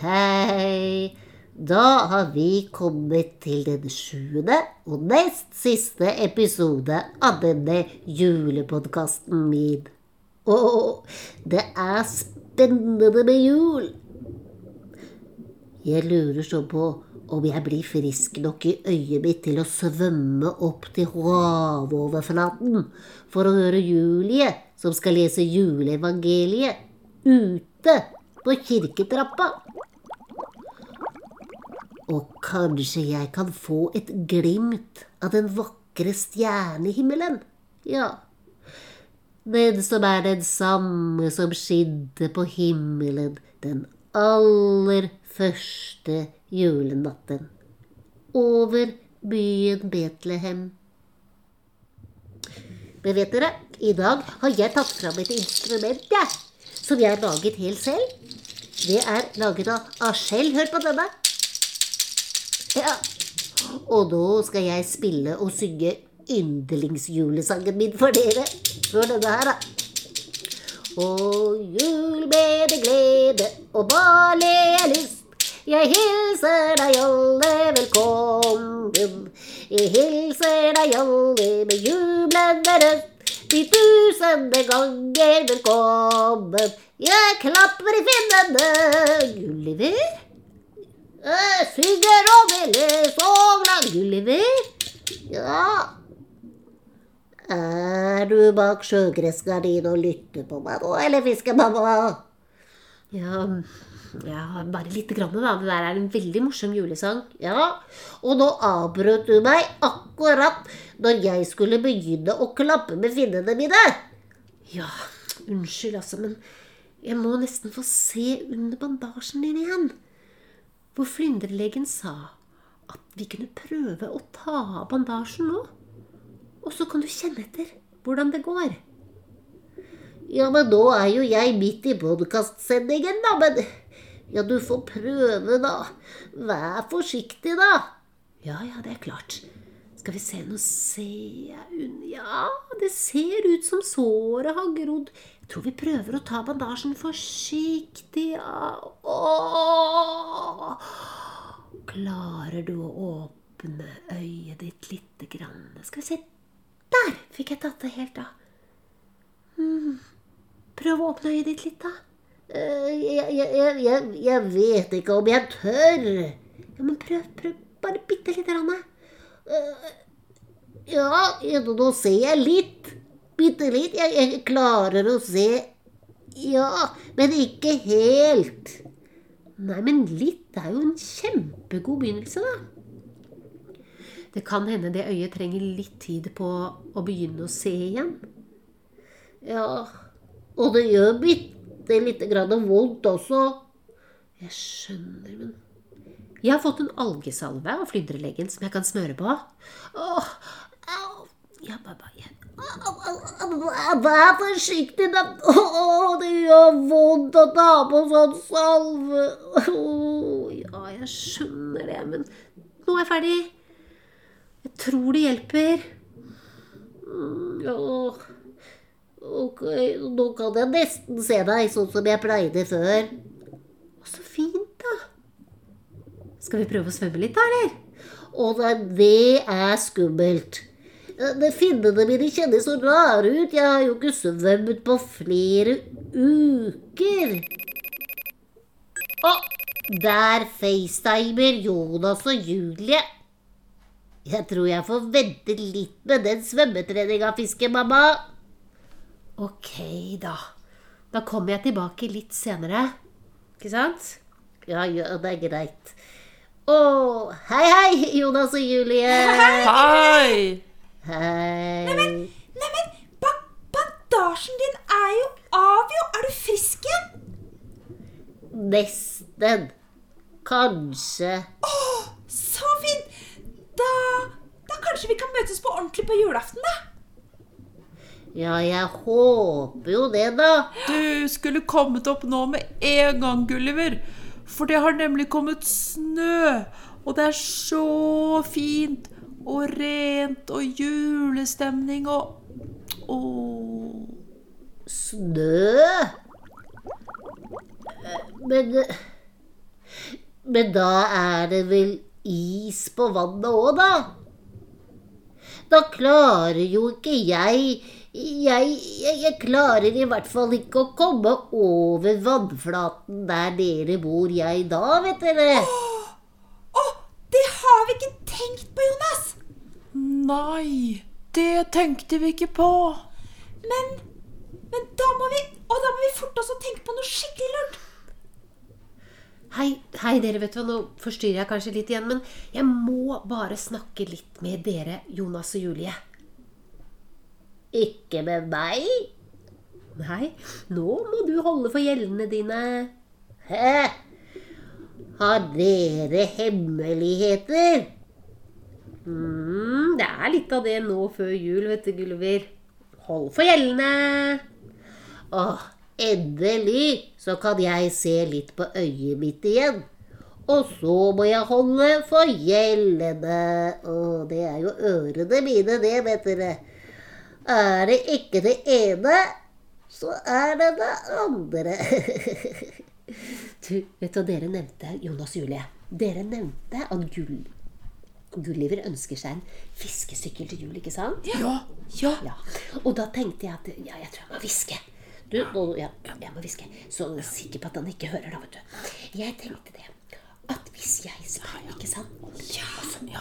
hei. Da har vi kommet til den sjuende og nest siste episode av denne julepodkasten min. Å, det er spennende med jul. Jeg lurer så på om jeg blir frisk nok i øyet mitt til å svømme opp til havoverflaten for å høre Julie, som skal lese juleevangeliet, ute på kirketrappa. Og kanskje jeg kan få et glimt av den vakre stjernehimmelen? Ja, den som er den samme som skinte på himmelen den aller første julenatten over byen Betlehem. Men vet dere, i dag har jeg tatt fram et instrument ja, som jeg har laget helt selv. Det er laget av, av. Hør på denne. Ja. Og da skal jeg spille og synge yndlingsjulesangen min for dere. Hør denne her, da. Og jul med det glede og barlig lyst. Jeg hilser deg alle velkommen. Jeg hilser deg alle med jublende rødt. De tusende ganger velkommen. Jeg klapper i finnene. Gulliver? Jeg synger og melder så glad. Gulliver? Ja. Er du bak sjøgressgardinen og lytter på meg nå, eller fiskemamma? Ja, ja, bare lite grann, da. Det der er en veldig morsom julesang. Ja, Og nå avbrøt du meg akkurat når jeg skulle begynne å klappe med finnene mine. Ja, unnskyld, altså, men jeg må nesten få se under bandasjen din igjen. Hvor flyndrelegen sa at vi kunne prøve å ta av bandasjen nå. Og så kan du kjenne etter hvordan det går. Ja, men nå er jo jeg midt i podkastsendingen, da. Men ja, du får prøve, da. Vær forsiktig, da. Ja, ja, det er klart. Skal vi se, nå ser jeg unna Ja, det ser ut som såret har grodd. Tror vi prøver å ta bandasjen forsiktig av. Åh! Klarer du å åpne øyet ditt lite grann? Skal vi se. Der fikk jeg tatt det helt av. Mm. Prøv å åpne øyet ditt litt, da. Jeg, jeg, jeg, jeg, vet ikke om jeg tør. Ja, Men prøv, prøv. Bare bitte lite grann. Ja, nå ser jeg litt. Bitte litt. Jeg, klarer å se. Ja, men ikke helt. Nei, men litt er jo en kjempegod begynnelse, da. Det kan hende det øyet trenger litt tid på å begynne å se igjen. Ja, og det gjør bitte lite grann vondt også. Jeg skjønner, men Jeg har fått en algesalve av flyndrelegen som jeg kan smøre på. Åh, au, ja, bare, Vær forsiktig, da. Det gjør vondt å ta på sånn salve. Å, ja, jeg skjønner det, men nå er jeg ferdig. Jeg tror det hjelper. Ja, ok, nå kan jeg nesten se deg sånn som jeg pleide før. Så fint, da. Skal vi prøve å svømme litt, da, eller? Å nei, det er skummelt. Det Finnene mine kjennes så rare ut. Jeg har jo ikke svømt på flere uker. Å, der facetimer Jonas og Julie. Jeg tror jeg får vente litt med den svømmetreninga, fiskemamma. Ok, da. Da kommer jeg tilbake litt senere. Ikke sant? Ja, ja, det er greit. Å, hei, hei, Jonas og Julie. Hei! Hei. Neimen, neimen, ba bandasjen din er jo av, jo. Er du frisk igjen? Nesten. Kanskje. Å, så fint. Da, da kanskje vi kan møtes på ordentlig på julaften, da. Ja, jeg håper jo det, da. Du skulle kommet opp nå med en gang, Gulliver. For det har nemlig kommet snø. Og det er så fint og rent og julestemning og Å Snø? Men Men da er det vel is på vannet òg, da? Da klarer jo ikke jeg jeg, jeg jeg klarer i hvert fall ikke å komme over vannflaten der dere bor, jeg da, vet dere. Å, det har vi ikke tenkt på, Jonas! Nei, det tenkte vi ikke på. Men, men da må vi Og da må vi forte oss å tenke på noe skikkelig lurt. Hei, hei, dere, vet du hva, nå forstyrrer jeg kanskje litt igjen, men jeg må bare snakke litt med dere, Jonas og Julie. Ikke med meg? Nei, nå må du holde for gjellene dine. Hæ? Har dere hemmeligheter? Mm, det er litt av det nå før jul, vet du, Gulliver. Hold for gjellene. Åh, endelig så kan jeg se litt på øyet mitt igjen. Og så må jeg holde for gjellene. Å, det er jo ørene mine, det, vet dere. Er det ikke det ene, så er det det andre. du, vet du hva dere nevnte, Jonas Julie? Dere nevnte at Gull, Gulliver ønsker seg en fiskesykkel til jul, ikke sant? Ja, Ja. Og da tenkte jeg at ja, jeg tror jeg må hviske. Du, nå, ja, jeg må hviske. Så sikker på at han ikke hører, da, vet du. Jeg tenkte det. At hvis jeg spør, ikke sant Ja, ja,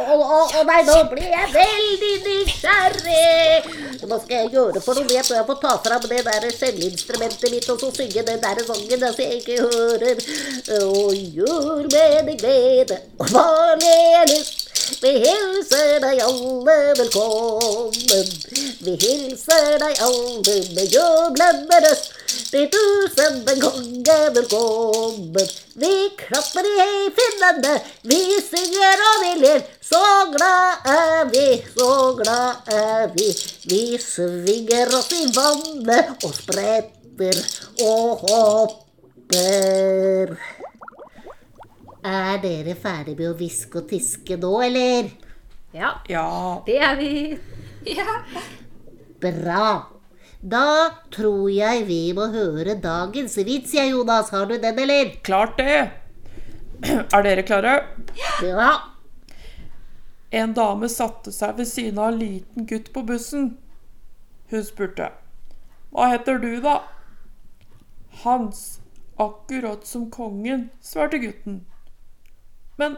Å, å, å nei, nå blir jeg veldig nysgjerrig! Hva skal jeg gjøre for noe? Jeg tror jeg får ta fram det der skjellinstrumentet mitt og så synge den der sangen så jeg ikke hører. Og gjør med deg glede og barnlig lyst. Vi hilser deg alle velkommen. Vi hilser deg alle med jublende røst. Til tusen en konge velkommen. Vi klapper i finnene, vi synger og vi ler. Så glad er vi, så glad er vi. Vi svinger oss i vannet og spretter og hopper. Er dere ferdig med å hviske og tiske nå, eller? Ja, ja. det er vi. Ja. Bra. Da tror jeg vi må høre dagens vits, jeg, Jonas. Har du den, eller? Klart det. Er dere klare? Ja. En dame satte seg ved siden av en liten gutt på bussen. Hun spurte. Hva heter du, da? Hans. Akkurat som kongen, svarte gutten. Men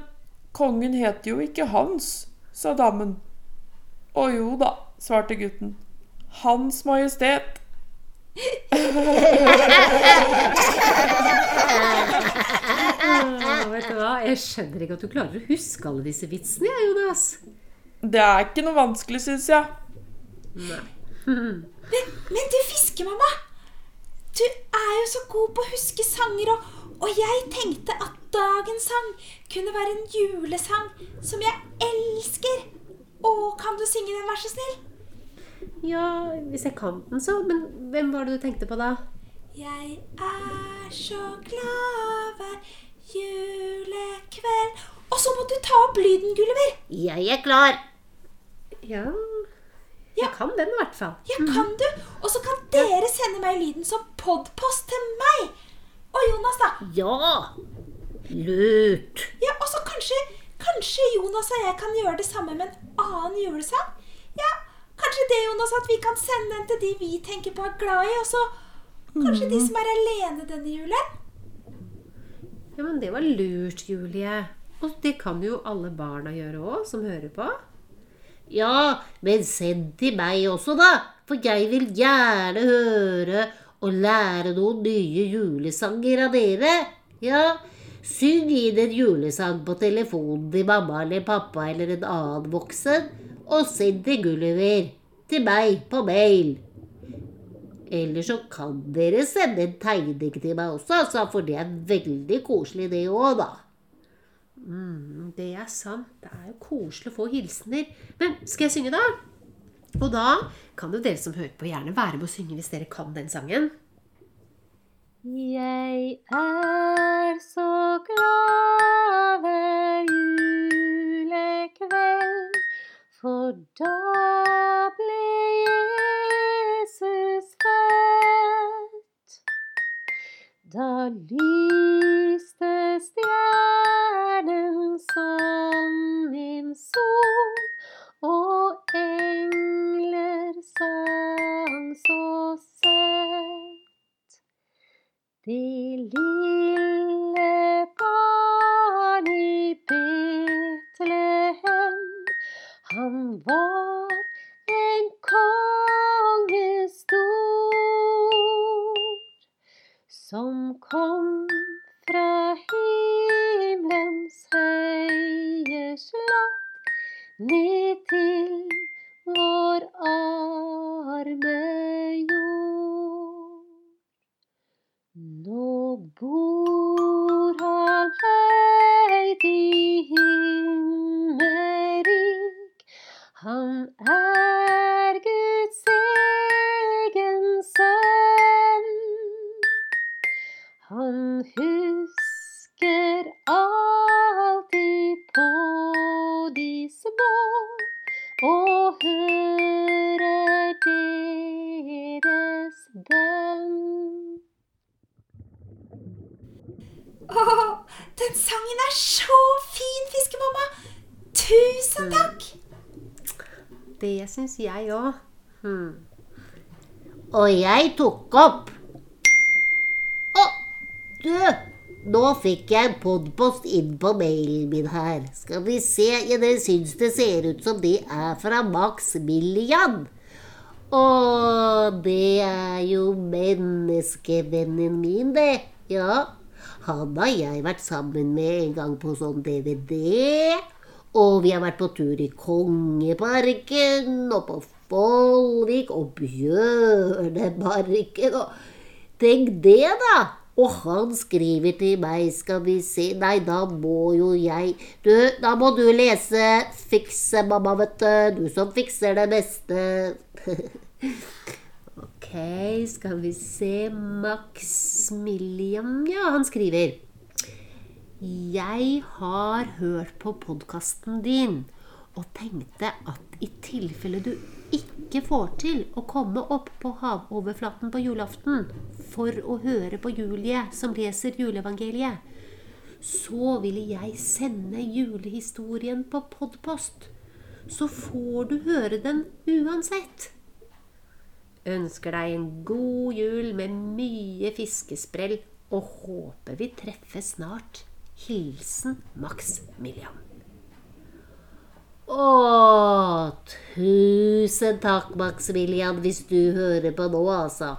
kongen heter jo ikke Hans, sa damen. Å jo da, svarte gutten. Hans Majestet. Ah, vet du hva? Jeg skjønner ikke at du klarer å huske alle disse vitsene, jeg, Jonas. Det er ikke noe vanskelig, syns jeg. Men, men du fiskemamma, du er jo så god på å huske sanger, og, og jeg tenkte at dagens sang kunne være en julesang som jeg elsker. Å, kan du synge den, vær så snill? Ja, hvis jeg kan den, så. Men hvem var det du tenkte på da? Jeg er så glad hver julekveld Og så må du ta opp lyden, Gulliver. Jeg er klar. Ja Jeg Ja. kan den i hvert fall. Ja, kan du? Og så kan dere sende meg lyden som podpost til meg. Og Jonas, da. Ja! Lurt. Ja, Og så kanskje, kanskje Jonas og jeg kan gjøre det samme med en annen julesang? Ja, Kanskje det, Jonas, at vi kan sende den til de vi tenker på er glad i, og så kanskje de som er alene denne julen? Ja, men det var lurt, Julie. Og det kan jo alle barna gjøre òg, som hører på. Ja, men send til meg også, da. For jeg vil gjerne høre og lære noen nye julesanger av dere. Ja, syng inn en julesang på telefonen til mamma eller pappa eller en annen voksen, og send til Gulliver. Til meg på mail. Eller så kan dere sende en tegning til meg også, altså, for det er veldig koselig det òg, da. Mm, det er sant. Det er jo koselig å få hilsener. Men skal jeg synge, da? Og da kan jo dere som hører på, gjerne være med å synge hvis dere kan den sangen. Jeg er så glad ved julekveld, for da ble Jesus født. Da lyste stjernen som en sol. Ned til vår arme jord. Nå bor han høyt i himmelrik, Han er og hører deres bønn. Å, den sangen er så fin, fiskemamma! Tusen takk! Det syns jeg òg. Hmm. Og jeg tok opp. Å, du! Nå fikk jeg en podpost inn på mailen min her. Skal vi se. Ja, det syns det ser ut som det er fra Max Millian. Og det er jo menneskevennen min, det. Ja. Han har jeg vært sammen med en gang på sånn DVD. Og vi har vært på tur i Kongeparken og på Follvik og Bjørneparken og Tenk det, da! Og han skriver til meg, skal vi se Nei, da må jo jeg Du, da må du lese Fikse, mamma, vet du. Du som fikser det meste. ok, skal vi se Maximilian Ja, han skriver. Jeg har hørt på podkasten din og tenkte at i tilfelle du ikke får til å komme opp på havoverflaten på julaften for å høre på Julie som leser juleevangeliet, så ville jeg sende julehistorien på podpost. Så får du høre den uansett. Ønsker deg en god jul med mye fiskesprell og håper vi treffes snart. Hilsen Max Millian. Å, tusen takk, Maximilian, hvis du hører på nå, altså.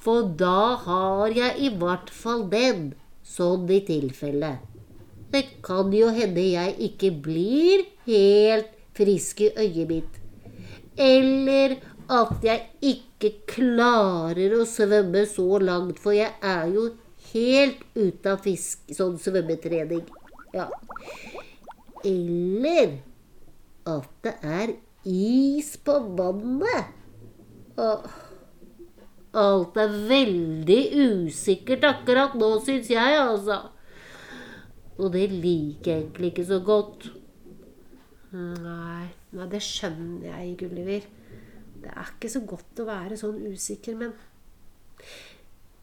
For da har jeg i hvert fall den, sånn i tilfelle. Det kan jo hende jeg ikke blir helt frisk i øyet mitt. Eller at jeg ikke klarer å svømme så langt, for jeg er jo helt ute av fisk, sånn svømmetrening. Ja. Eller at det er is på vannet. Og Alt er veldig usikkert akkurat nå, syns jeg, altså. Og det liker jeg egentlig ikke så godt. Nei, nei, det skjønner jeg, Gulliver. Det er ikke så godt å være sånn usikker, men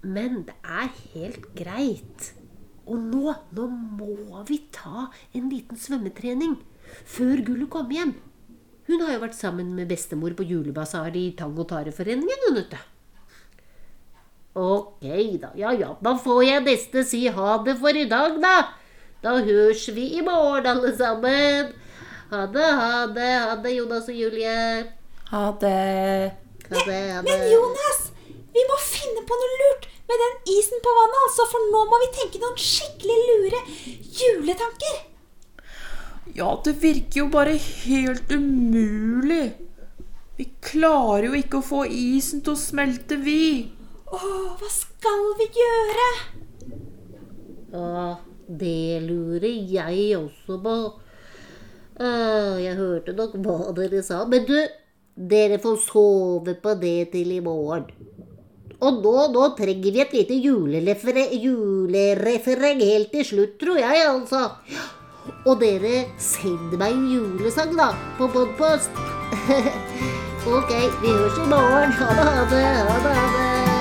Men det er helt greit. Og nå, nå må vi ta en liten svømmetrening før Gullet kom hjem. Hun har jo vært sammen med bestemor på julebasar i Tang og Tare-foreningen, hun, vet du. Ok, da. Ja ja, da får jeg neste si ha det for i dag, da. Da høres vi i morgen, alle sammen. Ha det, ha det, ha det, Jonas og Julie. Ha det. Ha det, ha det. Men Jonas, vi må finne på noe lurt med den isen på vannet, altså, for nå må vi tenke noen skikkelig lure juletanker. Ja, det virker jo bare helt umulig. Vi klarer jo ikke å få isen til å smelte, vi. Åh, hva skal vi gjøre? Ja, det lurer jeg også på. Jeg hørte nok hva dere sa. Men du, dere får sove på det til i morgen. Og nå, nå trenger vi et lite julerefere, julerefereng helt til slutt, tror jeg, altså. Og dere, sender meg en julesang, da, på podpost. ok, vi høres i morgen. Ha det, ha det, ha det. Ha det.